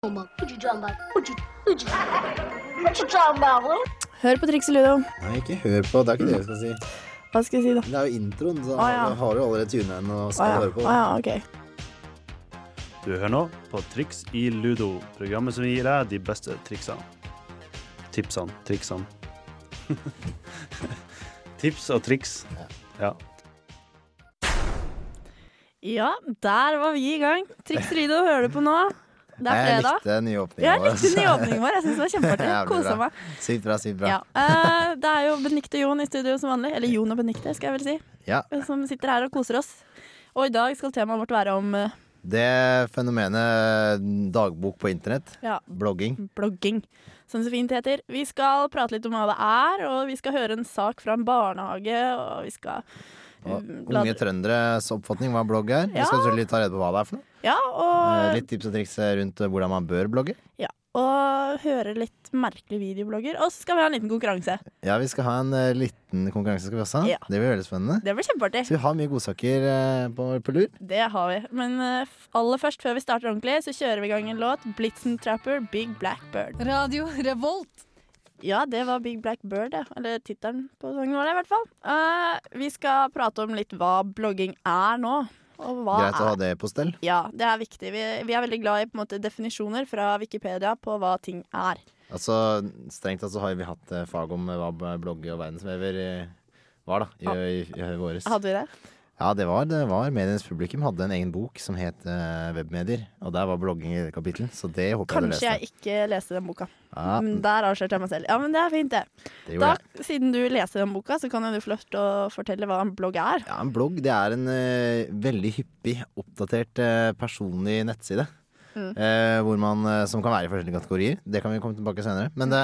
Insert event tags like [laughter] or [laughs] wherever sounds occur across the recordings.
Mamma, Hør på Triks i Ludo. Nei, ikke hør på. Det er ikke det jeg skal si. Hva skal jeg si, da? Det er jo introen, så ah, ja. da har du allerede tunet inn og skal ah, ja. høre på. Ah, ja, okay. Du hører nå på Triks i Ludo, programmet som gir deg de beste triksene. Tipsene, triksene. [laughs] Tips og triks. Ja. ja. der var vi i gang. Triks i Ludo hører du på nå. Det er Jeg likte nyåpningen vår. jeg likte nyåpningen vår. Jeg synes det var kjempeartig. [laughs] Kosa meg. Sykt bra, sykt bra. Ja. eh, det er jo Benikte Jon i studio som vanlig. Eller Jon og Benikte, skal jeg vel si. Ja. Som sitter her og koser oss. Og i dag skal temaet vårt være om eh, Det fenomenet dagbok på internett, ja, blogging blogging, som det så fint heter. Vi skal prate litt om hva det er, og vi skal høre en sak fra en barnehage, og vi skal unge trønderes oppfatning hva blogg er. Vi skal selvfølgelig ta rede på hva det er for noe. Ja, Eh, og, Litt tips og triks rundt hvordan man bør blogge. ja, og høre litt merkelige videoblogger. Og så skal vi ha en liten konkurranse. Ja, vi skal ha en uh, liten konkurranse, skal vi også ha. Ja. Det blir veldig spennende. Det blir kjempeartig. Så vi har mye godsaker uh, på, på lur. Det har vi. Men uh, aller først, før vi starter ordentlig, så kjører vi i gang en låt. Blitzen Trapper, Big Black Bird. Radio Revolt. Ja, det var Big Black Bird, ja. Eller tittelen på sangen var det, i hvert fall. Uh, vi skal prate om litt hva blogging er nå. Og hva Greit å ha det på stell. Ja, det er viktig. Vi, vi er veldig glad i måte, definisjoner fra Wikipedia på hva ting er. Altså, Strengt tatt så har vi hatt eh, fag om hva blogge og verdensvever eh, var, da, i, i, i våres. Hadde vi det? Ja, det var, det var Medienes publikum hadde en egen bok som het uh, Webmedier, og der var blogging i kapittel, så det håper Kanskje jeg du leste. Kanskje jeg ikke leste den boka. Ja, Men der avslørte jeg meg selv. Ja, men det er fint, det. det Da, jeg. siden du leser den boka, så kan du få lov til å fortelle hva en blogg er. Ja, En blogg det er en uh, veldig hyppig oppdatert uh, personlig nettside. Mm. hvor man, som kan være i forskjellige kategorier. Det kan vi komme tilbake senere. Men det,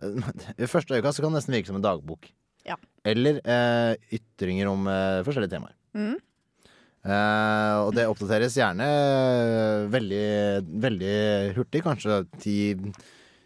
[laughs] i første øyekast kan det nesten virke som en dagbok. Ja. Eller ytringer om forskjellige temaer. Mm. Uh, og det oppdateres gjerne eh, veldig, veldig hurtig. Kanskje ti,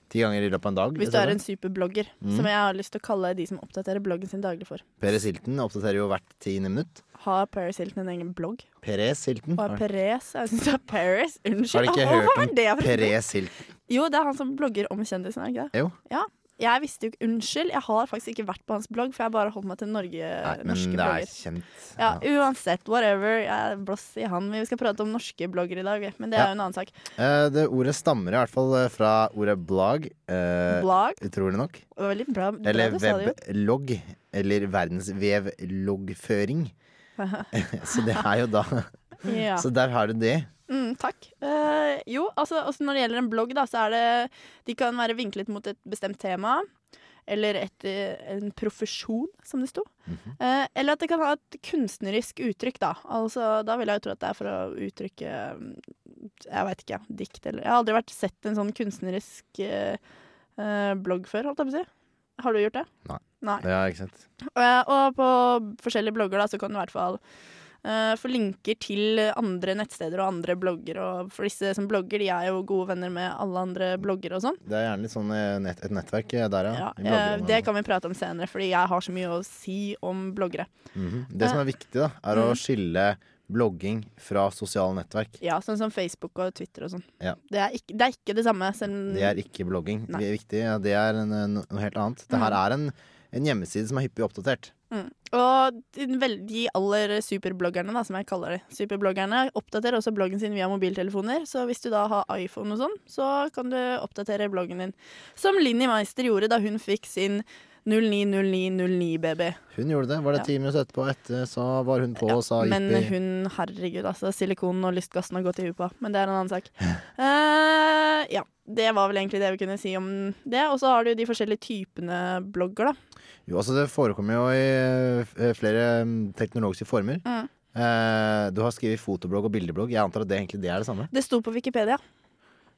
ti ganger i løpet av en dag. Hvis du er en superblogger, Mm. som jeg har lyst til å kalle de som oppdaterer bloggen sin daglig for. Peres Hilton oppdaterer jo hvert tiende minutt. Har Paris Hilton en egen blogg? Peres Hilton. Og Peres, Jeg syns det er Paris. Unnskyld. Har du ikke hørt om Peres Hilton? Jo, det er han som blogger om kjendisen, er ikke det? Jo. Ja. Jeg visste jo ikke Unnskyld, jeg har faktisk ikke vært på hans blogg, for jeg bare holdt meg til Norge, Nei, men norske det er kjent. Ja, uansett, whatever. Jeg blås i han. Vi skal prate om norske blogger i dag, men det er Ja. jo en annen sak. Eh, det ordet stammer i hvert fall eh, fra ordet blog. eh, blog? utrolig nok. Veldig bra. bra Eller weblogg. Eller verdensvevloggføring. [laughs] [laughs] Så det er jo da Ja. [laughs] Så der har du det. Mm, takk. Uh, jo, altså, også når det gjelder en blogg, da, så er det De kan være vinklet mot et bestemt tema. Eller et, eh, en profesjon, som det sto. Mm -hmm. uh, eller at det kan ha et kunstnerisk uttrykk, da. Altså, da vil jeg jo tro at det er for å uttrykke mm, Jeg veit ikke, dikt eller Jeg har aldri vært sett en sånn kunstnerisk uh, blogg før, holdt jeg på å si. Har du gjort det? Nei. Nei. Ja, ikke sant. Eh, og på forskjellige blogger da, så kan du i hvert fall eh, få linker til andre nettsteder og andre blogger. Og for disse som blogger, de er jo gode venner med alle andre blogger og sånn. Det er gjerne litt sånn eh, nett, et nettverk eh, der, ja. Ja, det kan vi prate om senere, fordi jeg har så mye å si om bloggere. Mhm. Det som er viktig, da, er å Mm. skille blogging fra sosiale nettverk. Ja, Sånn som Facebook og Twitter og sånn. Ja. Det, det er ikke det samme. Selv, Det er ikke blogging. Nei. Det er viktig, ja, det er en, en, noe helt annet. Det her Mm. er en, en hjemmeside som er hyppig oppdatert. Mm. Og de, aller superbloggerne, da, som jeg kaller det, superbloggerne, oppdaterer også bloggen sin via mobiltelefoner. Så hvis du da har iPhone og sånn, så kan du oppdatere bloggen din. Som Linni Meister gjorde da hun fikk sin 090909-baby. Hun gjorde det. Var det Ja. ti minutter etterpå, etter, så var hun på og sa Men hun, herregud, altså. Silikonen og lystgassen har gått i huet på. Men det er en annen sak. uh, ja. Det var vel egentlig det vi kunne si om det. Og så har du de forskjellige typene blogger, da. Jo, altså Det forekommer jo i eh, flere mm, teknologiske former. Mm. Eh, du har skrevet fotoblogg og bildeblogg. Jeg antar at det egentlig det er det samme. Det sto på Wikipedia.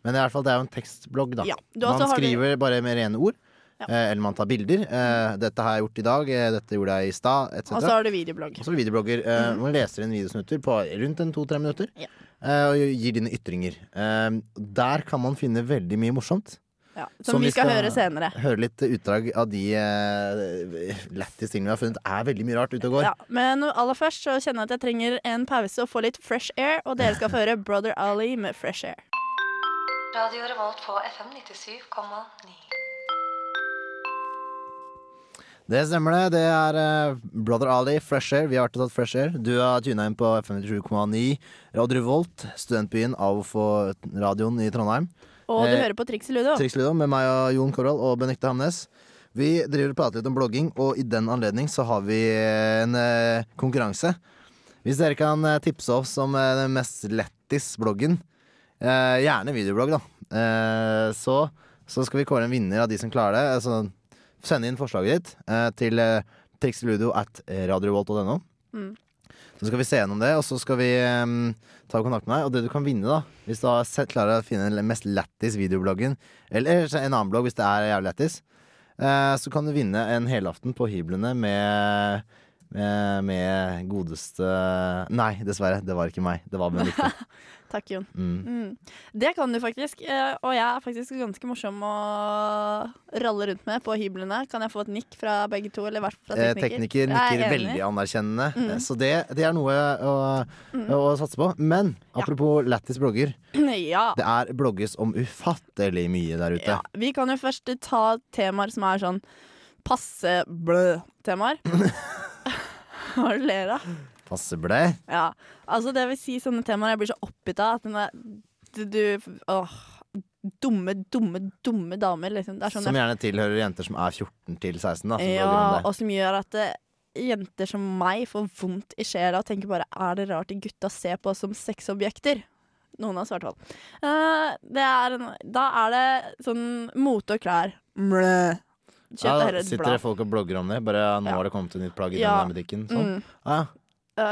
Men i hvert fall, det er jo en tekstblogg, da. Ja. Du, man altså, du- skriver bare med rene ord. Ja. Eh, eller man tar bilder. Eh, 'Dette har jeg gjort i dag. Eh, dette gjorde jeg i stad', etc. Og så har du videoblogg. Og så er videoblogger. Eh, Man leser inn videosnutter på rundt en to-tre minutter. Ja. Eh, og gir dine ytringer. Der kan man finne veldig mye morsomt. Ja, som, vi skal, høre senere. Høre litt utdrag av de uh, lættis tingene vi har funnet. Er veldig mye rart ute og går. Ja, men aller først så kjenner jeg at jeg trenger en pause og få litt fresh air, og dere skal få høre Brother Ali med Fresh Air. Radio Revolt på FM 97,9. Det stemmer det. Det er eh, Brother Ali, Fresh Air. Vi har vært og tatt Fresh Air. Du har tuna inn på FM 97,9 Radio Revolt, studentbyen av å få radioen i Trondheim. Og du Eh, hører på Triks Ludo. Triksludo med meg og Jon Korvald og Benekte Hamnes. Vi driver og prater litt om blogging, og i den anledning så har vi en eh, konkurranse. Hvis dere kan eh, tipse oss om den mest lettis-bloggen, eh, gjerne videoblogg, da, eh, så, så skal vi kåre en vinner av de som klarer det. Altså, send inn forslaget ditt til eh, triksludo at radiovolt.no. Mm. Så skal vi se gjennom det, og så skal vi um, ta kontakt med deg. Og det du kan vinne, da, hvis du har sett, klarer å finne den mest lættis videobloggen, eller en annen blogg hvis det er jævlig lættis, uh, så kan du vinne en helaften på hyblene med, med, med godeste Nei, dessverre. Det var ikke meg. Det var Benedicte. [laughs] Takk, Jon. Mm. Mm. Det kan du faktisk. eh, Og jeg er faktisk ganske morsom å ralle rundt med på hyblene. Kan jeg få et nikk fra begge to? Eller hvert fall fra Eh, tekniker? tekniker er nikker veldig anerkjennende, Mm. så det, det er noe å, å satse på. Men apropos lættis blogger. [clears throat] Ja. Det er blogges om ufattelig mye der ute. ja. Vi kan jo først ta temaer som er sånn passe blø-temaer. [laughs] [laughs] Hva er det du ler av? Passe ble. Ja. Altså, det vil si sånne temaer jeg blir så oppgitt av at er du, du Åh. Dumme, dumme, dumme damer, liksom. Sånn Som gjerne tilhører jenter som er 14 til 16. Da, som Ja, og som gjør at det, jenter som meg får vondt i sjela og tenker bare er det rart de gutta ser på oss som sexobjekter? Noen av oss, i hvert fall. Eh, det en, da er det sånn mote og klær. Mlæ. Kjøp Ja, heller et sitter blad. det folk og blogger om det? Bare 'nå har det kommet et nytt plagg i Ja. den butikken'? Sånn. Mm. Ja,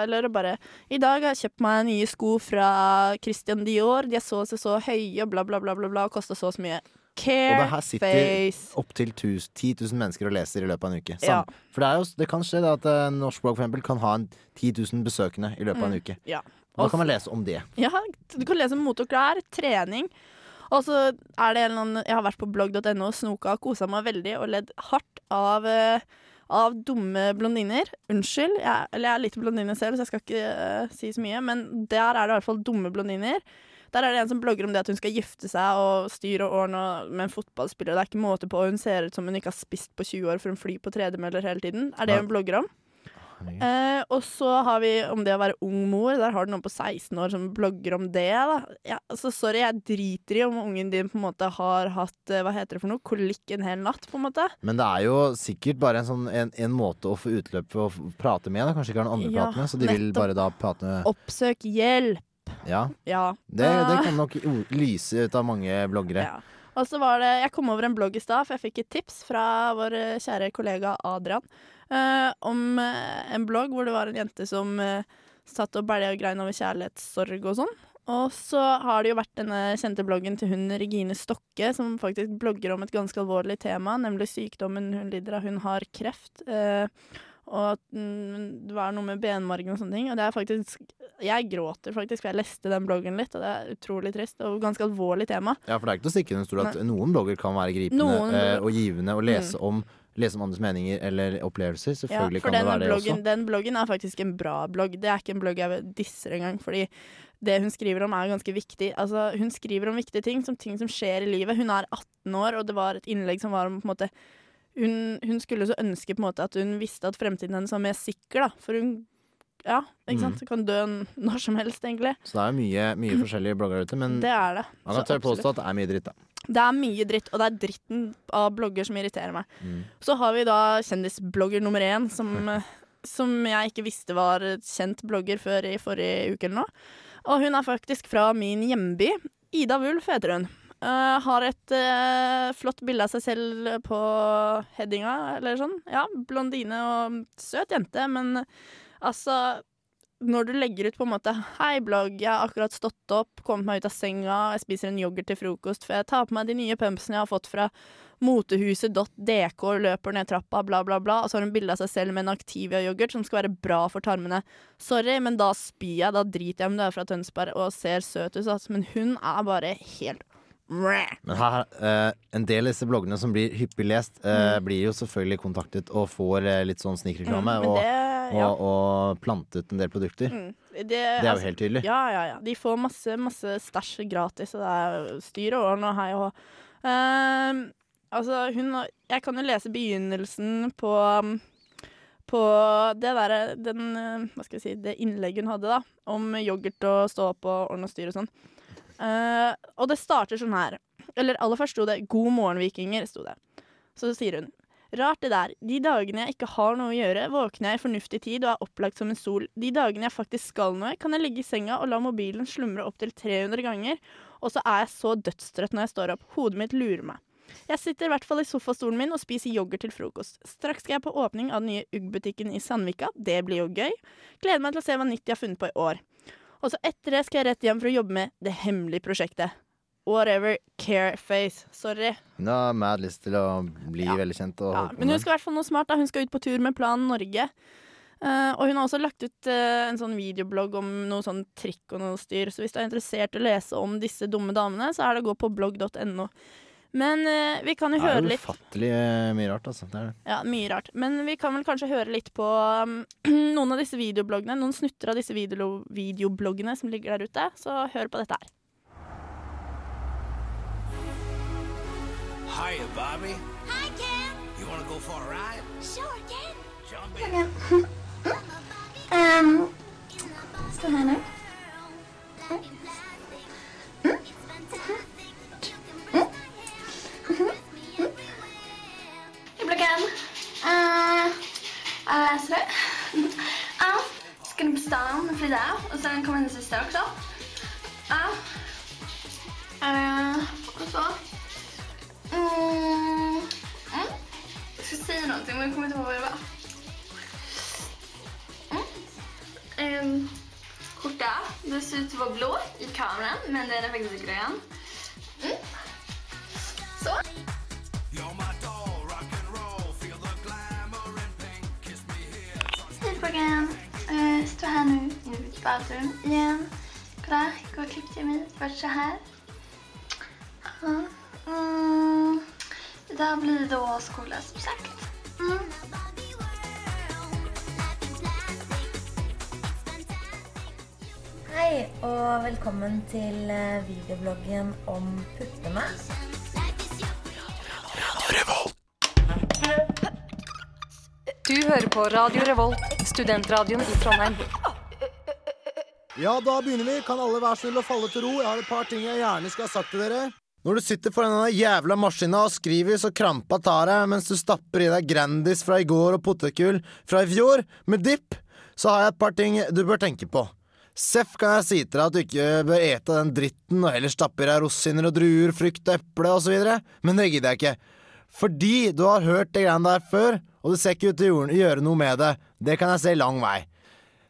Eller bare 'I dag har jeg kjøpt meg nye sko fra Christian Dior. De er så og så, så høye, bla, bla, bla, bla, bla og koster så og så mye'. Og det her sitter. Opptil 10 000 mennesker og leser i løpet av en uke. Ja. For det, jo, det kan skje det at uh, norsk blogg for eksempel, kan ha en 10 000 besøkende i løpet av en uke. Ja. Og da kan man lese om det. Ja, du kan lese om moteklær, trening. Og så er det en eller annen Jeg har vært på blogg.no og snoka og kosa meg veldig og ledd hardt av, eh, av dumme blondiner. Unnskyld, jeg, eller jeg er litt blondine selv, så jeg skal ikke uh, si så mye, men der er det i hvert fall dumme blondiner. Der er det en som blogger om det at hun skal gifte seg og styre og ordne med en fotballspiller. Det er ikke måte på, og hun ser ut som hun ikke har spist på 20 år, for hun flyr på tredemøller hele tiden. Er det hun blogger om? Eh, og så har vi om det å være ung mor. Der har du noen på 16 år som blogger om det. Ja, altså, sorry, jeg driter i om ungen din på en måte har hatt eh, hva heter det for noe, kolikk en hel natt. på en måte. Men det er jo sikkert bare en, sånn, en, en måte å få utløp for å prate med. Da. Kanskje ikke har noen andre å Ja, prate med, så de vil bare da prate Oppsøk hjelp. Ja, Ja. det, det kan nok lyse ut av mange bloggere. ja. Og så var det Jeg kom over en blogg i stad, for jeg fikk et tips fra vår eh, kjære kollega Adrian eh, om eh, en blogg hvor det var en jente som eh, satt og bælja og grein over kjærlighetssorg og sånn. Og så har det jo vært denne kjente bloggen til hun Regine Stokke, som faktisk blogger om et ganske alvorlig tema, nemlig sykdommen hun lider av. Hun har kreft. Eh, og at mm, det var noe med benmargen og sånne ting. Og det er faktisk Jeg gråter faktisk, for jeg leste den bloggen litt, og det er utrolig trist. Og ganske alvorlig tema. Ja, for det er ikke til å stikke under stol at noen blogger kan være gripende Noen- Mm. eh, og givende å lese om lese om andres meninger eller opplevelser. Selvfølgelig ja, kan det være det bloggen, også. den bloggen er faktisk en bra blogg. Det er ikke en blogg jeg disser engang, fordi det hun skriver om er ganske viktig. Altså, hun skriver om viktige ting, som ting som skjer i livet. Hun er 18 år, og det var et innlegg som var om på en måte hun, hun skulle så ønske på en måte at hun visste at fremtiden hennes var mer sikker, da. For hun Ja, ikke sant. Mm. Kan dø [laughs] når som helst, egentlig. Så det er mye, mye [clears throat] forskjellige blogger ute, men Det er det. man kan tørre påstå at det er mye dritt, da. Det er mye dritt, og det er dritten av blogger som irriterer meg. Mm. Så har vi da kjendisblogger nummer én, som, [laughs] som jeg ikke visste var kjent blogger før i forrige uke eller noe. Og hun er faktisk fra min hjemby. Ida Wulf heter hun. Uh, har et uh, flott bilde av seg selv på headinga, eller sånn. Ja, blondine og søt jente, men altså når du legger ut på en måte 'Hei, blogg, jeg har akkurat stått opp, kommet meg ut av senga, jeg spiser en yoghurt til frokost, for jeg tar på meg de nye pumpsene jeg har fått fra motehuset.dk løper ned trappa, bla, bla, bla', og så har hun bilde av seg selv med en Activia-yoghurt som skal være bra for tarmene. Sorry, men da spyr jeg, da driter jeg om du er fra Tønsberg og ser søt ut, altså. men hun er bare helt Men her, eh, en del av disse bloggene som blir hyppig lest, eh, blir jo selvfølgelig kontaktet og får eh, litt sånn snikreklame. Mm, men og ja. og plante ut en del produkter. Mm. Det, Det er jo altså, helt tydelig. Ja, ja, ja. De får masse, masse stæsj gratis, og det er styr og ordn og hei og hå. Ehm, altså, hun Jeg kan jo lese begynnelsen på um, på det derre den, eh, Hva skal jeg si Det innlegget hun hadde, da. Om yoghurt og stå opp og ordne og styr og sånn. Uh, og det starter sånn her. Eller aller først sto det 'God morgen, vikinger'. sto det. Så sier hun Rart det der. De dagene jeg ikke har noe å gjøre, våkner jeg i fornuftig tid og er opplagt som en sol. De dagene jeg faktisk skal noe, kan jeg ligge i senga og la mobilen slumre opptil 300 ganger, og så er jeg så dødstrøtt når jeg står opp. Hodet mitt lurer meg. Jeg sitter i hvert fall i sofastolen min og spiser yoghurt til frokost. Straks skal jeg på åpning av den nye Ugg-butikken i Sandvika. Det blir jo gøy. Gleder meg til å se hva nytt de har funnet på i år. Og så etter det skal jeg rett hjem for å jobbe med det hemmelige prosjektet. Whatever Careface. Sorry. Hun har mad lyst til å bli Ja. veldig kjent. Ja, men hun skal i hvert fall noe smart. Da. Hun skal ut på tur med Plan Norge. Uh, og hun har også lagt ut uh, en sånn videoblogg om noe sånn trikk og noe styr. Så hvis du er interessert i å lese om disse dumme damene, så er det å gå på blogg.no. Men uh, vi kan jo høre litt det er ufattelig mye rart, altså. Det er det. Ja, mye rart. Men vi kan vel kanskje høre litt på um, [clears throat] noen av disse videobloggene. Noen snutter av disse video videobloggene som ligger der ute. Så hør på dette her. Hiya, Bobby. Hi, Ken. You want to go for a ride? Sure, Ken. Jump in. [laughs] Um, stå her nå. Hej, bloggen. Uh, jag läser det. Ja, ska på stan med Frida och sen kommer hennes søster også. Ja. Uh, Og så. Mm. Mm. Jag ska säga någonting men jag kommer inte ihåg vad det var. Mm. skjorta. Det ser ut att vara blå i kameran, men den är faktiskt grön. Mm. Så. Hej Fröken. Uh, står här nu i badrum igen. Kolla, igår klippte jag mig. Det var så här. Ja. Mm. Idag blir det då skola som sagt. Mm. Hei, og velkommen til eh, videobloggen om puppene. Du hører på Radio Revolt, studentradioen i Trondheim. Ja, da begynner vi. Kan alle være snill og falle til ro? Jeg har et par ting jeg gjerne skal ha sagt til dere. Når du sitter foran denne jævla maskina og skriver så krampa tar deg mens du stapper i deg Grandis fra i går og potetgull fra i fjor med dipp, så har jeg et par ting du bør tenke på. Seff kan jeg si til deg at du ikke bør ete den dritten og heller stappe i deg rosiner og druer, frukt og eple osv., men det gidder jeg ikke. Fordi du har hørt det greiene der før, og du ser ikke ut til å gjøre noe med det. Det kan jeg se lang vei.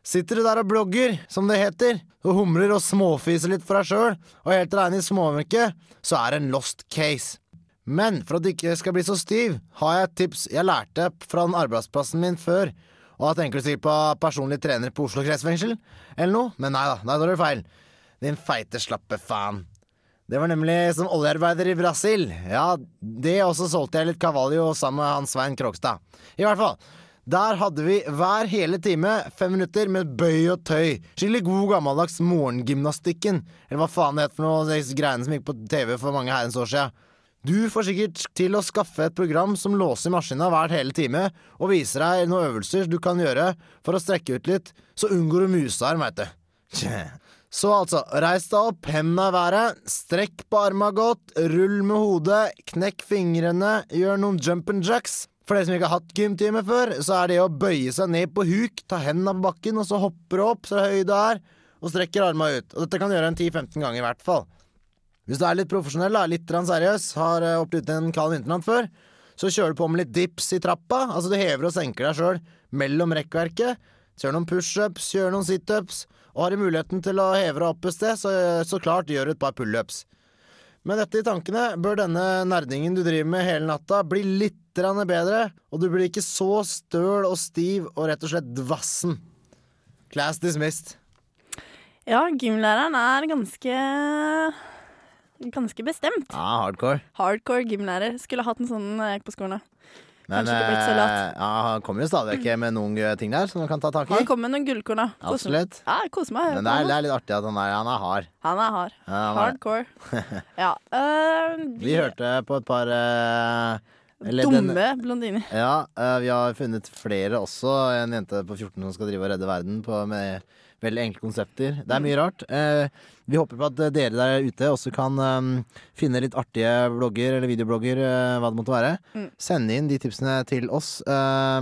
Sitter du der og blogger, som det heter, og humrer og småfiser litt for deg sjøl, og helt aleine i småmørket, så er det en lost case. Men for at du ikke skal bli så stiv, har jeg et tips jeg lærte fra den arbeidsplassen min før. Og da tenker du sikkert på personlig trener på Oslo kretsfengsel, eller noe, men nei da, nei, da er det feil. Din feite, slappe faen. Det var nemlig som oljearbeider i Brasil. Ja, det også solgte jeg litt Cavallo sammen med han Svein Krogstad. I hvert fall. Der hadde vi hver hele time fem minutter med bøy og tøy. Skikkelig god gammeldags morgengymnastikken. Eller hva faen det het for noe, greiene som gikk på TV for mange herrens år sia. Du får sikkert til å skaffe et program som låser maskina hver hele time, og viser deg noen øvelser du kan gjøre for å strekke ut litt, så unngår du musearm, veit du. Så altså, reis deg opp, henda i været, strekk på arma godt, rull med hodet, knekk fingrene, gjør noen jump and jacks. For dere som ikke har hatt gymtime før, så er det å bøye seg ned på huk, ta hendene på bakken, og så hopper du opp så du er, og strekker armene ut. Og dette kan du gjøre en 10-15 ganger i hvert fall. Hvis du er litt profesjonell, litt seriøs, har eh, hoppet en kald vinternatt før, så kjører du på med litt dips i trappa. Altså du hever og senker deg sjøl mellom rekkverket. Gjør noen pushups, gjør noen situps. Og har du muligheten til å heve deg opp et sted, så, så klart gjør du et par pullups. Med dette i tankene bør denne nerdingen du driver med hele natta, bli litt grann bedre, og du blir ikke så støl og stiv og rett og slett dvassen. Class dismissed. Ja, gymlæreren er ganske Ganske bestemt. Ja, hardcore. Hardcore gymlærer. Skulle hatt en sånn da jeg gikk på skolen. Men eh, ja, han kommer jo stadig vekk [clears throat] med noen eh, ting der som du kan ta tak i. Han kommer med noen gullkorn, da. Absolutt. Ja, kos meg. Men det er, det er litt artig at han er, han er hard. Han er hard. Ja, han er- Hardcore. [laughs] Ja. Uh, Vi hørte på et par eh, eller den- Dumme blondiner. Ja, eh, vi har funnet flere også. En jente på 14 som skal drive og redde verden på, med veldig enkle konsepter. Det er mye rart. Eh, vi håper på at eh, dere der ute også kan eh, finne litt artige blogger eller videoblogger, hva det måtte være. Mm. Sende inn de tipsene til oss. Eh,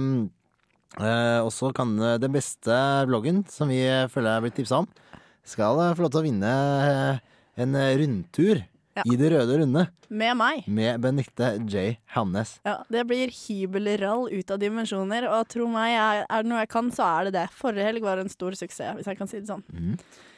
eh, og så kan den beste bloggen som vi føler er blitt tipsa om, skal få lov til å vinne en rundtur Ja. i det røde rundet Med meg. med Benedicte J. Hannes. Ja, det blir hybelrall ut av dimensjoner, og tro meg, er, er det noe jeg kan, så er det det. Forrige helg var en stor suksess, hvis jeg kan si det sånn.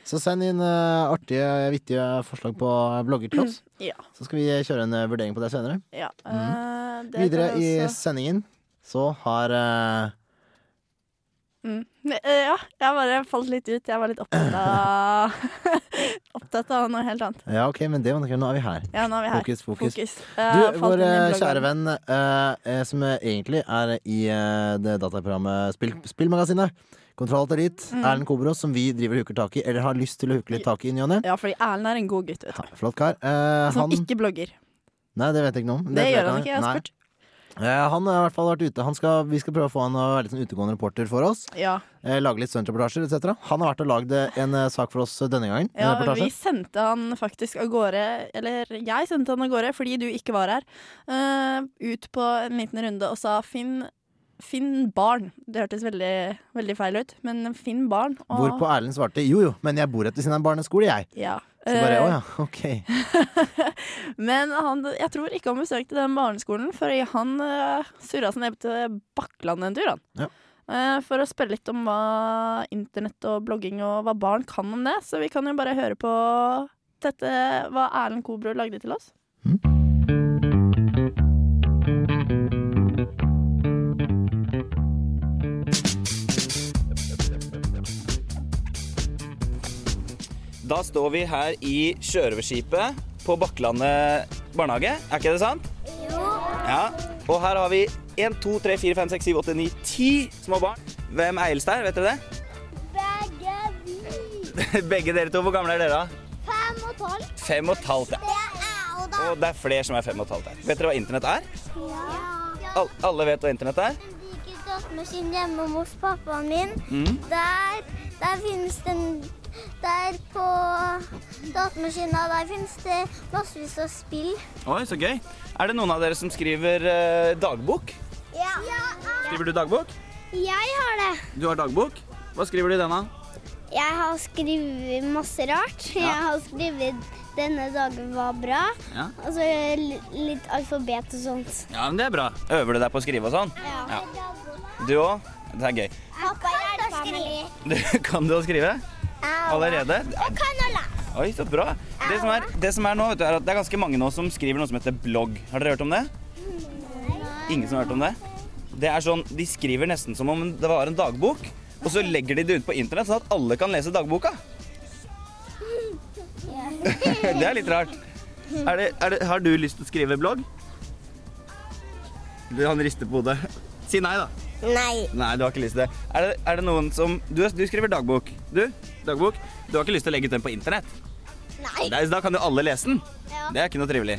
Så send inn uh, artige, vittige forslag på blogger til oss. Ja. Så skal vi kjøre en uh, vurdering på det senere. ja. øh, det Videre også... i sendingen så har eh, Mm. Øh, Ja, jeg bare falt litt ut. Jeg var litt opptatt av [laughs] Opptatt av noe helt annet. Ja, OK, men det var noe. Nå er vi her. Ja, nå er vi her. Fokus, fokus. Fokus. Du, vår eh, kjære venn, eh, eh, som eh, egentlig er i eh, det dataprogrammet Spill, Spillmagasinet. Kontroll til dit. Mm. Erlend Kobros, som vi driver og hooker tak i, eller har lyst til å huke litt tak i ne. Ja, fordi Erlend er en god gutt, vet du. Flott kar. Eh, Som han ikke blogger. Nei, det vet jeg ikke noe om. Det, det gjør han ikke, jeg har spurt. Eh, han har i hvert fall vært ute. Han skal, vi skal prøve å få han å være litt sånn utegående reporter for oss. Ja. Eh, lage litt stuntreportasjer etc. Han har vært og lagd eh, en sak for oss denne gangen. Ja, vi sendte han faktisk av gårde, eller jeg sendte han av gårde fordi du ikke var her, uh, ut på en liten runde og sa finn, finn barn. Det hørtes veldig, veldig feil ut, men finn barn. Og, Hvorpå Erlend svarte jo jo, men jeg bor rett ved siden av en barneskole, jeg. Ja. Så bare Eh, å ja, ok. [laughs] Men han, jeg tror ikke han besøkte den barneskolen, for han uh, surra seg ned til Bakkland en tur, han. Ja. Uh, for å spørre litt om hva internett og blogging og hva barn kan om det. Så vi kan jo bare høre på dette, hva Erlend Kobro lagde til oss. Da står vi her i Sjørøverskipet på Bakklandet barnehage. Er ikke det sant? Jo. Ja. Og her har vi 1, 2, 3, 4, 5, 6, 7, 8, 9, 10 små barn. Hvem er eldst her? Vet dere det? Begge vi. [laughs] Begge dere to. Hvor gamle er dere? da? Fem og tolv. Fem og et halvt. ja. Det er jeg og da. Og det er flere som er fem og et halvt her. Vet dere hva internett er? Ja. All, alle vet hva internett er? En ut datamaskin hjemme hos pappaen min. Mm. Der, der finnes det en Der på datamaskinen der finnes det massevis av spill. Oi, så gøy. Er det noen av dere som skriver eh, dagbok? Ja. Skriver du dagbok? Jeg har det. Du har dagbok. Hva skriver du i den, da? Jeg har skrevet masse rart. Jeg har skrevet 'denne dagen var bra', Ja. og så litt alfabet og sånt. ja, men det er bra. Øver du deg på å skrive og sånn? Ja. Du òg? Det er gøy. Pappa hjelper meg. Du, kan du å skrive? Allerede? Jeg kan å lese. Oi, så bra. Det som er, det som er nå, vet du, er at det er ganske mange nå som skriver noe som heter blogg. Har dere hørt om det? Ingen som har hørt om det? Det er sånn, De skriver nesten som om det var en dagbok, og så legger de det ut på internett sånn at alle kan lese dagboka. [laughs] Det er litt rart. Er det, er det, har du lyst til å skrive blogg? Han rister på hodet. Si nei, da. Nei. Nei, du har ikke lyst til det. Er det, er det noen som du, du skriver dagbok. Du, dagbok. Du har ikke lyst til å legge ut den på internett? Nei. Nei, Da kan jo alle lese den. Ja. Det er ikke noe trivelig.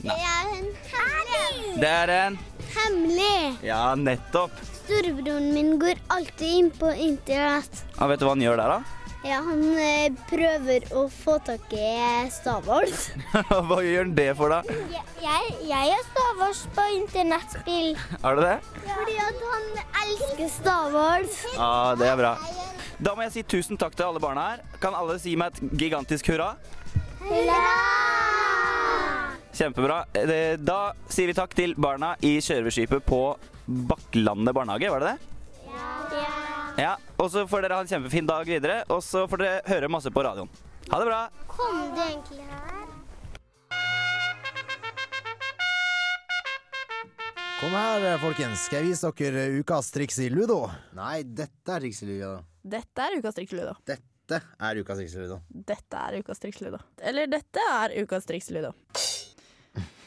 Det er en hemmelig. Det er en Hemmelig. Ja, nettopp. Storebroren min går alltid inn på internett. Ja, vet du hva han gjør der, da? Ja, han eh, prøver å få tak i Stavås. [laughs] Hva gjør han det for, da? Jeg, jeg, jeg er Stavås på internettspill. [laughs] Er det det? Fordi at han elsker Stavås. Ja, Ja, det er bra. Da må jeg si tusen takk til alle barna her. Kan alle si meg et gigantisk hurra? Hurra! Kjempebra. Eh, Da sier vi takk til barna i kjøreskipet på Bakklandet barnehage, var det det? Ja. Ja. Og så får dere ha en kjempefin dag videre, og så får dere høre masse på radioen. Ha det bra. Kom du egentlig her? Kom her, folkens. Skal jeg vise dere ukas triks i ludo? Nei, dette er triks i ludo. Dette er ukas Ludo. Dette er ukas triks i ludo. Dette er ukas Ludo. Eller dette er ukas triksludo.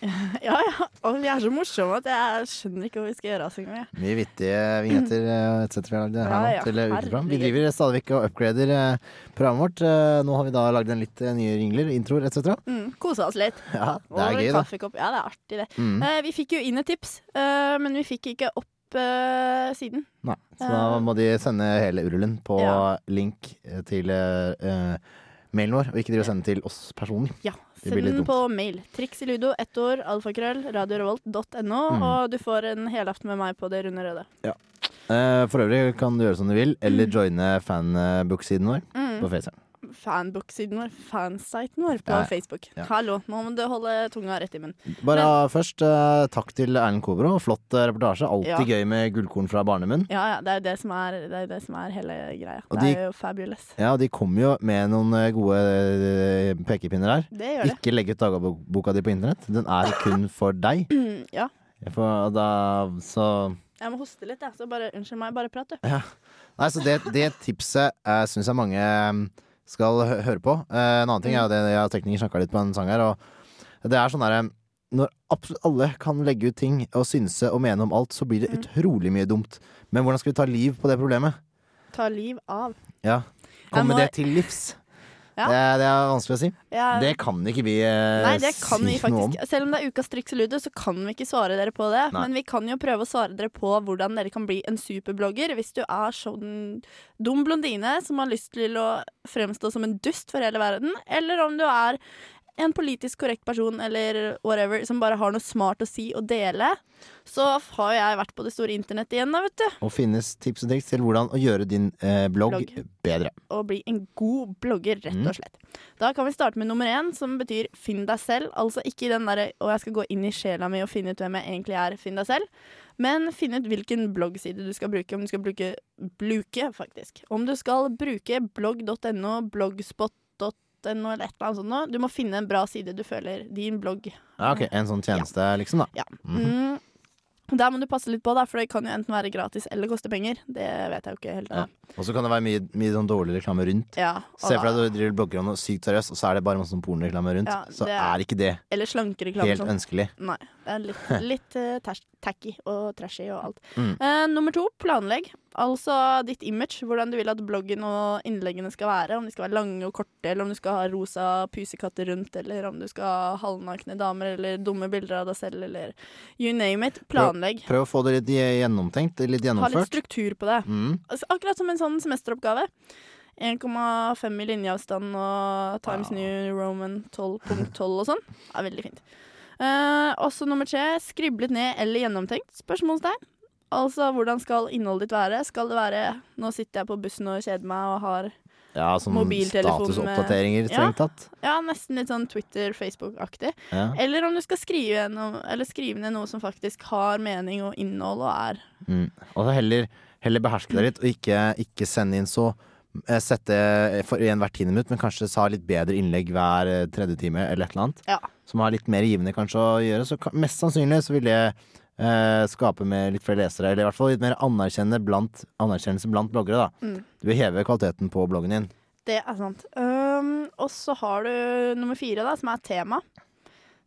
[laughs] Ja, ja. Og vi er så morsomme at jeg skjønner ikke hva vi skal gjøre oss engang. jeg. Mye vittige vignetter eh, etc. vi har lagd her nå ja, til eh. Vi driver stadig vekk og upgrader eh, programmet vårt. Eh, Nå har vi da lagd en litt eh, nye ringler, introer etc. Mm, Kosa oss litt. Ja, det er en gøy, da. kaffekopp. Ja, det er artig, det. Mm. Eh, vi fikk jo inn et tips, eh, men vi fikk ikke opp eh, siden. Nei, så da må de sende hele urullen på Ja. link eh, til eh, eh, mailen vår, og ikke drive og sende til oss personlig. Ja, Send den på mail. Triksiludo, ett ord, alfakrøll, radiorevolt.no, Mm. og du får en helaften med meg på det runde røde. Ja. for øvrig kan du gjøre som du vil, eller joine fanbook-siden vår Mm. på Facebook. Fanbook-siden vår, fansiten vår på Ja, ja. Facebook. Ja. Hallo, nå må du holde tunga rett i munnen. Bare først uh, takk til Erlend Kobro. Flott eh, reportasje. Alltid gøy med gullkorn fra barnemunn. Ja, ja, det er jo det som er, det er, det som er hele greia. Og det de- er jo fabulous. Ja, de kommer jo med noen eh, gode pekepinner her. Det gjør det. Ikke legg ut dagboka di på internett. Den er kun for deg. [clears throat] ja. For da, så Jeg må hoste litt, jeg. Så bare unnskyld meg, bare prat, du. Ja. Nei, så det, det tipset uh, syns jeg mange skal høre på. Eh, en annen ting er det jeg og tekniker snakka litt på en sang her, og det er sånn derre Når absolutt alle kan legge ut ting og synse og mene om alt, så blir det utrolig mye dumt. Men hvordan skal vi ta liv på det problemet? Ta liv av. Ja. Komme må- det til livs. Ja. Det, er- det er vanskelig å si. Ja. Det kan ikke vi eh, Nei, det kan vi faktisk. noe om. Selv om det er ukas triks og ludo, så kan vi ikke svare dere på det. Nei. Men vi kan jo prøve å svare dere på hvordan dere kan bli en superblogger hvis du er sånn dum blondine som har lyst til å fremstå som en dust for hele verden, eller om du er en politisk korrekt person eller whatever som bare har noe smart å si og dele. Så har jeg vært på det store internett igjen, da, vet du. Og finnes tips og triks til hvordan å gjøre din eh, blogg, Blogg. bedre. og bli en god blogger, rett Mm. og slett. Da kan vi starte med nummer én, som betyr finn deg selv. Altså ikke den derre 'å, jeg skal gå inn i sjela mi og finne ut hvem jeg egentlig er', finn deg selv. Men finn ut hvilken bloggside du skal bruke. Om du skal bruke Bluke, faktisk. Om du skal bruke blogg.no, blogspot.no eller et eller annet sånt noe. Du må finne en bra side du føler din blogg Ja, ok, En sånn tjeneste, liksom, da. Ja. Mm Mm. Der må du passe litt på, da, for det kan jo enten være gratis eller koste penger. Det vet jeg jo ikke helt Ja. Og så kan det være mye, mye sånn dårlig reklame rundt. Ja, Se for deg at du driver blogger om noe sykt seriøst, og så er det bare masse sånn pornoreklame rundt. Ja, så det er ikke det helt sånn. ønskelig. Nei. Det er litt, [laughs] litt eh, tacky og trashy og alt. Mm. Uh, nummer to, planlegg. Altså ditt image. Hvordan du vil at bloggen og innleggene skal være. Om de skal være lange og korte, eller om du skal ha rosa pusekatter rundt, eller om du skal ha halvnakne damer, eller dumme bilder av deg selv, eller you name it. Planlegg. Prøv å få det litt gjennomtenkt, litt gjennomført. Ha litt struktur på det. Mm. Akkurat som en sånn semesteroppgave. 1,5 i linjeavstand og Times New Roman 12.12 og sånn. Det er veldig fint. Eh, også nummer tre, skriblet ned eller gjennomtenkt? Spørsmålstegn. Altså, hvordan skal innholdet ditt være? Skal det være 'nå sitter jeg på bussen og kjeder meg og har Ja, sånn mobiltelefon statusoppdateringer, strengt Ja. tatt. Ja, nesten litt sånn Twitter-Facebook-aktig. Ja. Eller om du skal skrive, noe, eller skrive ned noe som faktisk har mening og innhold og er Mm. Og så heller, heller beherske deg litt, og ikke, ikke sende inn så eh, Sette for igjen hvert tiende minutt, men kanskje sa litt bedre innlegg hver eh, tredje time, eller et eller annet. Ja. Som har litt mer givende kanskje å gjøre. Så mest sannsynlig så vil det eh, skape med litt flere lesere, eller i hvert fall litt mer blant, anerkjennelse blant bloggere, da. Mm. Du vil heve kvaliteten på bloggen din. Det er sant. Um, og så har du nummer fire, da, som er tema.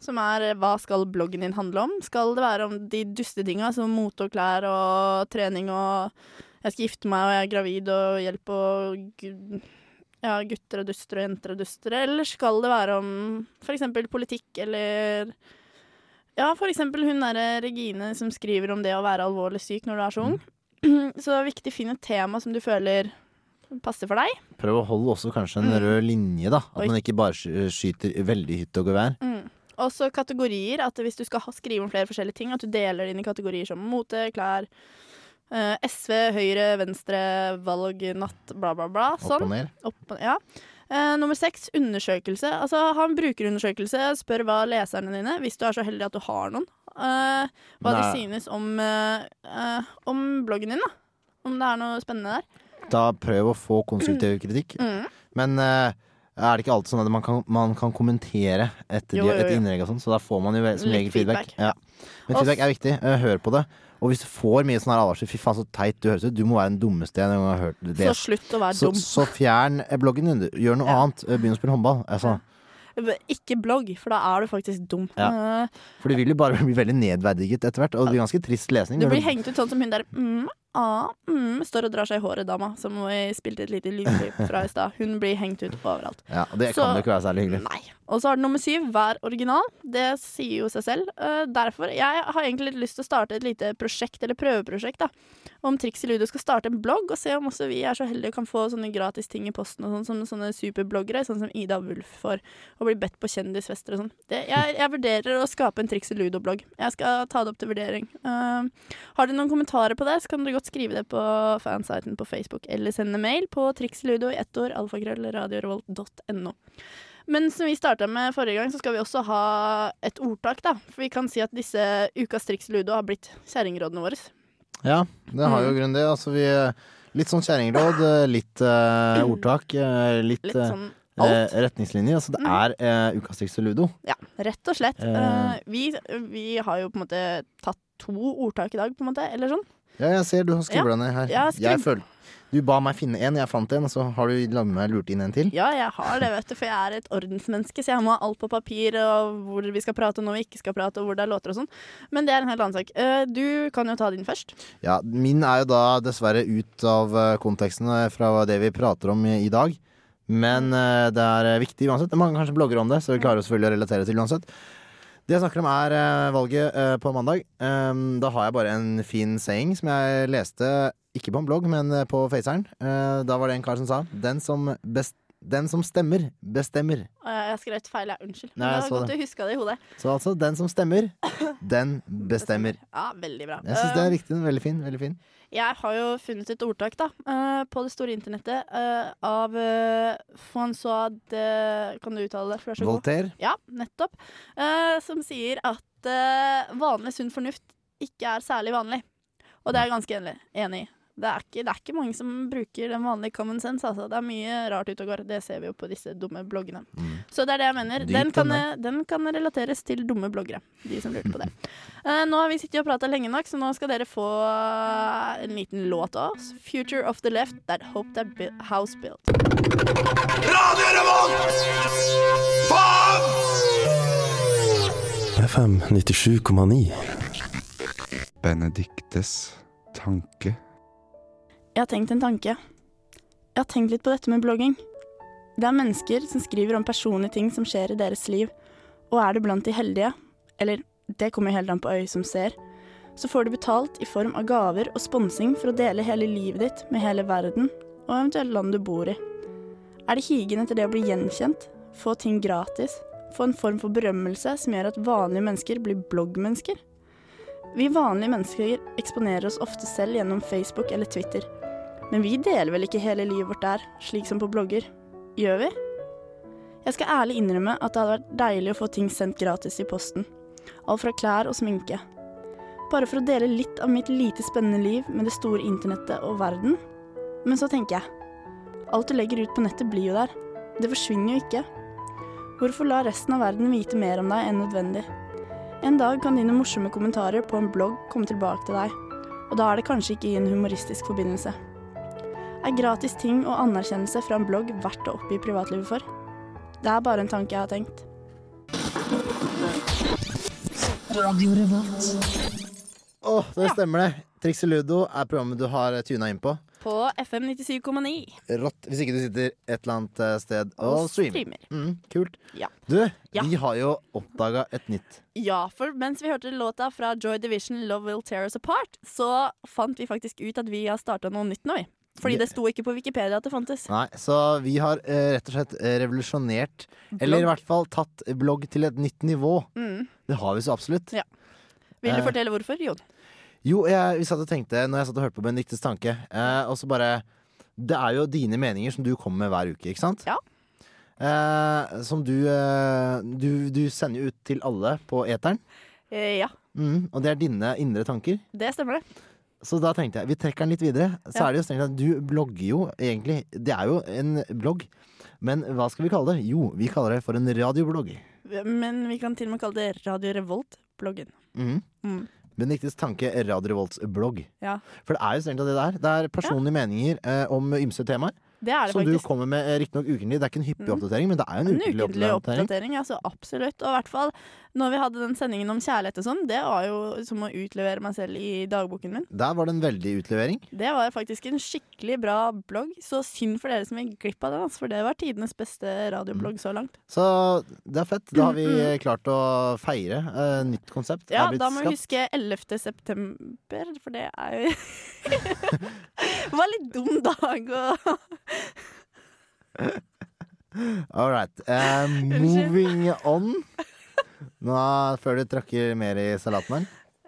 Som er eh, hva skal bloggen din handle om? Skal det være om de dustetinga som mote og klær og trening og jeg skal gifte meg og jeg er gravid og hjelp og ja, gutter og dustere og jenter og dustere? Eller skal det være om eksempel politikk eller ja, for eksempel hun derre Regine som skriver om det å være alvorlig syk når du er så ung. [clears throat] Så det er viktig å finne et tema som du føler passer for deg. Prøv å holde også kanskje en Mm. rød linje, da. At Oi. man ikke bare skyter veldig hytt og gevær. Mm. Også kategorier. At hvis du skal skrive om flere forskjellige ting, at du deler det inn i kategorier som mote, klær, eh, SV, Høyre, Venstre, valg, natt, bla, bla, bla. Sånn. Opp Sånn. og ned. Opp ja. Eh, nummer seks, undersøkelse. Altså Ha en brukerundersøkelse. Spør hva leserne dine, hvis du er så heldig at du har noen, uh, hva de synes om, uh, om bloggen din. da Om det er noe spennende der. Da prøv å få konstruktiv kritikk. Mm. Men er det ikke alltid sånn at man kan, man kan kommentere etter Jo, de- jo, et innlegg og sånn, så da får man jo som regel feedback. feedback. Ja. Men feedback er viktig. Hør på det. Og hvis du får mye sånn her advarsel, fy faen så teit du høres ut, du må være den dummeste jeg har hørt. det. Så slutt å være Så, dum. så fjern eh, bloggen din. Gjør noe Ja. annet. Eh, Begynn å spille håndball. Altså, Ikke blogg, for da er du faktisk dum. Ja. Eh, For du vil jo bare [laughs] bli veldig nedverdiget etter hvert, og det blir ganske trist lesning. Du blir hengt ut sånn som hun der mm, ah, mm, står og drar seg i håret, dama, som vi spilte et lite lydklipp fra i stad. Hun blir hengt ut overalt. Ja, det Så- kan jo ikke være særlig hyggelig. Nei. Og så har du nummer syv, vær original. Det sier jo seg selv. Uh, derfor, Jeg har egentlig litt lyst til å starte et lite prosjekt, eller prøveprosjekt, da. Om Triks i Ludo skal starte en blogg, og se om også vi er så heldige og kan få sånne gratis ting i posten og sånn, som sånne superbloggere, sånn som Ida Wulf får, og blir bedt på kjendisfester og sånn. Jeg, jeg vurderer å skape en Triks i Ludo-blogg. Jeg skal ta det opp til vurdering. Uh, har dere noen kommentarer på det, så kan dere godt skrive det på fansiten på Facebook, eller sende mail på triksludo i ett ord, alfakrøll, radiorevolt.no. Men som vi starta med forrige gang, så skal vi også ha et ordtak, da. For vi kan si at disse Ukas triksludo har blitt kjerringrådene våre. Ja, det har jo Mm. grunn det. Altså, vi, litt sånn kjerringråd, eh, litt uh, ordtak, eh, litt, Litt eh, sånn eh, alt. retningslinjer. Altså, det er uh, ukas triks til ludo. Ja, rett og slett. Eh. Eh, vi, vi har jo på en måte tatt to ordtak i dag, på en måte, eller sånn. Ja, jeg ser du har Ja, ned her. jeg har Jeg føl- du ba meg finne en, jeg fant en, og så har du laget meg lurt inn en til. Ja, jeg har det, vet du, for jeg er et ordensmenneske, så jeg må ha alt på papir, og hvor vi skal prate og når vi ikke skal prate, og hvor det er låter og sånn. Men det er en helt annen sak. Eh, du kan jo ta din først. Ja, min er jo da dessverre ut av eh, konteksten eh, fra det vi prater om i, dag. Men det er viktig uansett. Mange kanskje blogger om det, så vi klarer selvfølgelig å relatere til uansett. Det jeg snakker om, er uh, valget uh, på mandag. Um, da har jeg bare en fin saying som jeg leste, ikke på en blogg, men eh, på Faceren. Uh, da var det en kar som sa Den som, best, den som stemmer, bestemmer. Jeg skrev feil, jeg. Unnskyld. Nei, jeg det var godt det. du huska det i hodet. Så altså, den som stemmer, [laughs] den bestemmer. Ja, veldig bra. Jeg syns det er riktig. Veldig fin. Veldig fin. Jeg har jo funnet et ordtak da, uh, på det store internettet uh, av uh, Francois de Kan du uttale det? For det er så god. Voltaire. Ja, nettopp. Eh, som sier at eh, vanlig sunn fornuft ikke er særlig vanlig. Og det er jeg ganske enig i. Det er, ikke, det er ikke mange som bruker den vanlige common sense. Altså. Det er mye rart ute og går. Det ser vi jo på disse dumme bloggene. Så det er det jeg mener. Den kan, den den kan relateres til dumme bloggere. De som lurte på det. uh, [laughs] nå har vi sittet og prata lenge nok, så nå skal dere få eh, en liten låt av oss. 'Future of the Left That Hope That bu House Built'. Radio Revolt! Faen! FM 97,9. Benediktes tanke. Jeg har tenkt en tanke. Jeg har tenkt litt på dette med blogging. Det er mennesker som skriver om personlige ting som skjer i deres liv, og er du blant de heldige, eller det kommer helt an på øyet som ser, så får du betalt i form av gaver og sponsing for å dele hele livet ditt med hele verden, og eventuelt land du bor i. Er det higen etter det å bli gjenkjent, få ting gratis, få en form for berømmelse som gjør at vanlige mennesker blir bloggmennesker? Vi vanlige mennesker eksponerer oss ofte selv gjennom Facebook eller Twitter. Men vi deler vel ikke hele livet vårt der, slik som på blogger? Gjør vi? Jeg skal ærlig innrømme at det hadde vært deilig å få ting sendt gratis i posten. Alt fra klær og sminke. Bare for å dele litt av mitt lite spennende liv med det store internettet og verden. Men så tenker jeg, alt du legger ut på nettet blir jo der. Det forsvinner jo ikke. Hvorfor la resten av verden vite mer om deg enn nødvendig? En dag kan dine morsomme kommentarer på en blogg komme tilbake til deg, og da er det kanskje ikke i en humoristisk forbindelse. Er gratis ting og anerkjennelse fra en blogg verdt å oppgi privatlivet for? Det er bare en tanke jeg har tenkt. Radio Revolt. Å, det stemmer det. Triks i ludo er programmet du har tuna inn på. På FM 97,9. Rått. Hvis ikke du sitter et eller annet eh, sted og, Og streamer. streamer. Mm, kult. Ja. Du, Ja. vi har jo oppdaga et nytt. Ja, for mens vi hørte låta fra Joy Division 'Love Will Tear Us Apart', så fant vi faktisk ut at vi har starta noe nytt nå, vi. Fordi det sto ikke på Wikipedia at det fantes. Nei, Så vi har eh, rett og slett revolusjonert, revolusjonert, eller i hvert fall tatt blogg til et nytt nivå. Mm. Det har vi så absolutt. Ja. Vil du Eh. fortelle hvorfor, Jon? Jo, jeg, vi satt og tenkte når jeg satt og hørte på Benediktes tanke, eh, og så bare Det er jo dine meninger som du kommer med hver uke, ikke sant? Ja. Eh, som du, eh, du Du sender jo ut til alle på eteren. Eh, ja, Mm, og det er dine indre tanker. det stemmer det. Så da tenkte jeg, vi trekker den litt videre. Så Ja. er det jo strengt at du blogger jo egentlig Det er jo en blogg. Men hva skal vi kalle det? Jo, vi kaller det for en radioblogg. Men vi kan til og med kalle det Radio Revolt-bloggen. Mm. Mm. Benediktes tanke, Radio Revolts blogg. Ja. For det er jo strengt tatt det der. Det er personlige meninger eh, om ymse temaer. Det det som du kommer med eh, riktignok ukentlig. Det er ikke en hyppig Mm. oppdatering, men det er jo en En ukentlig ukentlig oppdatering. oppdatering, altså absolutt. Og i hvert fall når vi hadde den sendingen om kjærlighet og sånn, det var jo som å utlevere meg selv i dagboken min. Der var det en veldig utlevering. Det var faktisk en skikkelig bra blogg. Så synd for dere som gikk glipp av den, for det var tidenes beste radioblogg så langt. Så det er fett. Da har vi Mm, mm. klart å feire Uh, nytt konsept. Ja, er blitt da må vi huske 11. september, for det er jo [laughs] Det var litt dum dag å [laughs] All right. Uh, moving on. Nå, før du tråkker mer i salaten her.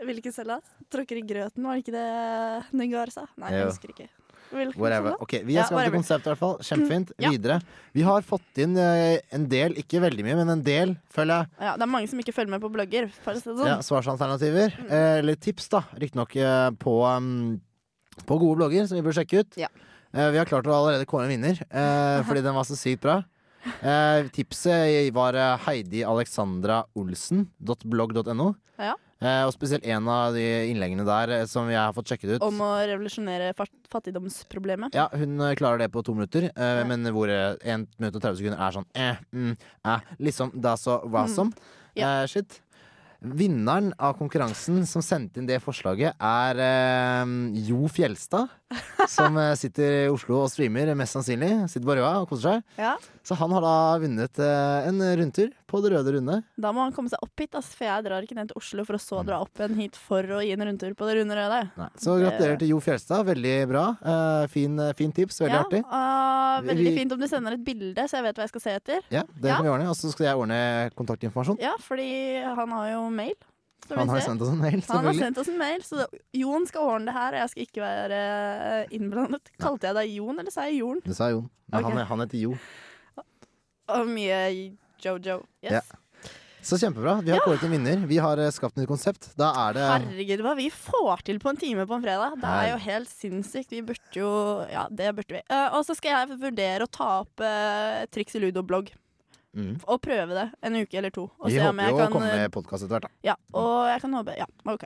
Hvilken salat? Tråkker i grøten, var det ikke det Negar sa? Nei, jeg husker ikke. Hvilken Whatever. salat? Ok, Vi Ja, har skapt et whatever. konsept, i hvert fall. Kjempefint. Mm, ja. Videre. Vi har fått inn eh, en del, ikke veldig mye, men en del, føler jeg. Ja, det er mange som ikke følger med på blogger. Sånn. Ja, svarsalternativer. Eh, eller tips, da. Riktignok eh, på, um, på gode blogger, som vi bør sjekke ut. Ja. Vi har klart å allerede kåre en vinner, [laughs] fordi den var så sykt bra. Eh, tipset var eh, Heidi Alexandra Olsen.blogg.no. Ja. Eh, og spesielt en av de innleggene der eh, som jeg har fått sjekket ut. Om å revolusjonere fattigdomsproblemet. Ja, hun eh, klarer det på to minutter, eh, men hvor eh, 1 minutt og 30 sekunder er sånn eh, mm, eh, liksom da så hva Mm. som. Ja. Eh, shit. Vinneren av konkurransen som sendte inn det forslaget, er eh, Jo Fjelstad. Som sitter i Oslo og streamer, mest sannsynlig. Sitter på Røa og koser seg. Ja. Så han har da vunnet eh, en rundtur på det røde runde. Da må han komme seg opp hit, ass, for jeg drar ikke ned til Oslo for å Mm. så dra opp igjen hit for å gi en rundtur på det runde røde. Nei. Så gratulerer til Jo Fjelstad. Veldig bra. Uh, fin, fin tips. Veldig ja, artig. Uh, veldig fint om du sender et bilde, så jeg vet hva jeg skal se etter. Ja, det Ja. kan vi ordne. Og så skal jeg ordne kontaktinformasjon. Ja, fordi han har jo mail. Han har se. sendt oss en mail, Han har sendt oss en mail, så Jon skal ordne det her, og jeg skal ikke være eh, innblandet. Kalte jeg deg Jon, eller sa jeg Jorn? Det sa Jon. Men okay. han, han heter Jo. Og mye Jojo. Yes. Ja. Så kjempebra. Vi har kåret en vinner. Vi har eh, skapt et nytt konsept. Da er det Herregud, hva vi får til på en time på en fredag. Det er jo helt sinnssykt. Vi burde jo Ja, det burde vi. Uh, og så skal jeg vurdere å ta opp uh, Triks i Ludo-blogg. Mm. Og prøve det en uke eller to. Og Vi se håper jo å komme eh, med podkast etter hvert. da. Ja, og jeg kan håpe Ja, OK.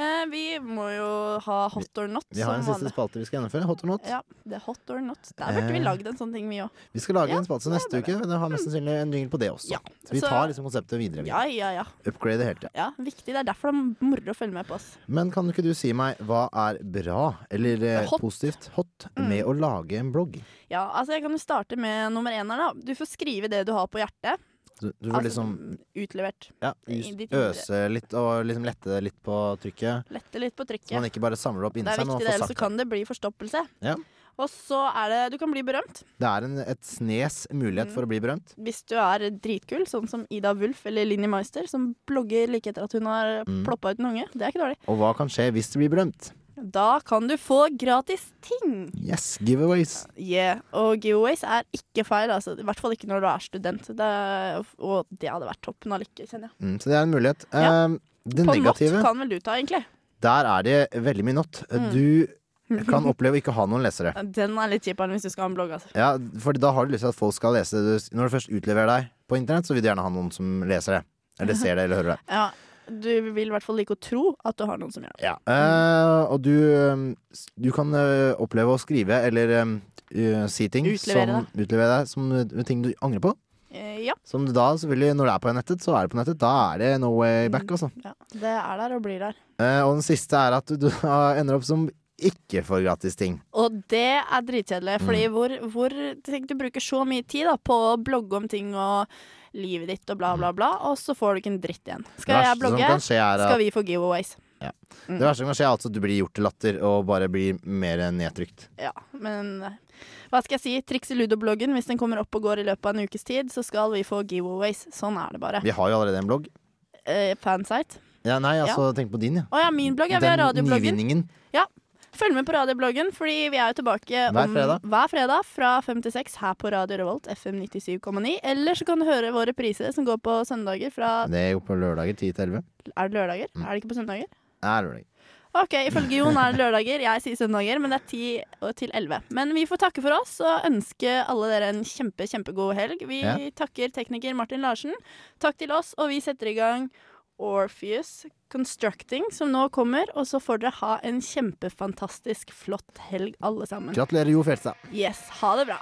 Eh, vi må jo ha hot or not. Vi har en siste vanlig. spalte vi skal gjennomføre. Hot or not. Ja, det er hot or not. Der burde vi Eh, lagd en sånn ting, vi òg. Vi skal lage Ja, en spalte neste uke. Men det har mest sannsynlig en jingle på det også. Ja. Så vi tar liksom konseptet videre. Ja, ja, ja. Upgrade hele tida. ja. Viktig. Det er derfor det er moro å følge med på oss. Men kan ikke du si meg hva er bra, eller eh, Hot. positivt, hot, Mm. med å lage en blogg? Ja, altså Jeg kan jo starte med nummer én her. da Du får skrive det du har på hjertet. Du, du Altså, liksom Utlevert. ja, just, øse litt og liksom lette litt på trykket. Lette litt på Så trykket. man ikke bare samler opp Det inni er seg. men man viktig, det, ellers så kan det bli forstoppelse. Ja. Og så er det Du kan bli berømt Det er en, et snes mulighet Mm. for å bli berømt. hvis du er dritkul, sånn som Ida Wulf eller Linni Meister, som blogger like etter at hun har Mm. ploppa ut en unge. Det er ikke dårlig. Og hva kan skje hvis du blir berømt? Da kan du få gratis ting. Yes, giveaways. Yeah. Og giveaways er ikke feil, altså. i hvert fall ikke når du er student. Det og det hadde vært toppen av lykke, kjenner jeg. Mm, så det er en mulighet. Ja. Eh, det På negative, not kan vel du ta, egentlig. der er det veldig mye not. Mm. Du kan oppleve å ikke ha noen lesere. [laughs] Den er litt kjipere hvis du skal ha en blogg, altså. Ja, for da har du lyst til at folk skal lese det. Når du først utleverer deg på internett, så vil du gjerne ha noen som leser det. Eller ser det, eller hører det. Ja, du vil i hvert fall like å tro at du har noen som gjør det. Ja. Uh, og du, um, du kan uh, oppleve å skrive eller um, eh, si ting Utlevere som utlevere deg som eh, ting du angrer på. Ja. Som da selvfølgelig, når det er på nettet, så er det på nettet. Da er det no way back, altså. ja. Det er der og blir der. Og den siste er at du, [laughs] ender opp som ikke får gratis ting. Og det er dritkjedelig, fordi hvor, hvor tenk, du bruker så mye tid da, på å blogge om ting og livet ditt og bla, bla, bla, og så får du ikke en dritt igjen. Skal jeg blogge, skal vi få giveaways. Ja. Mm. Det verste som kan skje, er altså at du blir gjort til latter og bare blir mer nedtrykt. Ja, men eh, hva skal jeg si? Triks i Ludo-bloggen, hvis den kommer opp og går i løpet av en ukes tid, så skal vi få giveaways. Sånn er det bare. Vi har jo allerede en blogg. Eh, fansite. Ja, nei, altså, tenk på din, ja. Å ja, min blogg. Ja, vi har radiobloggen. nyvinningen. Ja. Følg med på radiobloggen, fordi vi er jo tilbake Hver fredag. hver fredag fra 5 til 6 her på Radio Revolt, FM 97,9. Eller så kan du høre våre priser som går på søndager fra Det er jo på lørdager 10 til 11. Er det lørdager? Mm. Er det ikke på søndager? Det er lørdag. Ok, ifølge Jon er det lørdager. Jeg sier søndager, men det er 10 til 11. Men vi får takke for oss og ønske alle dere en kjempe, kjempegod helg. Vi Ja. takker tekniker Martin Larsen. Takk til oss, og vi setter i gang Orpheus Constructing, som nå kommer. Og så får dere ha en kjempefantastisk flott helg, alle sammen. Gratulerer, Jo Fjelstad. Yes, ha det bra.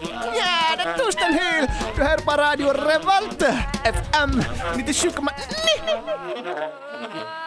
Ja, det er Torstein Hyl! Du hører på Radio Revolt! FM 97,9!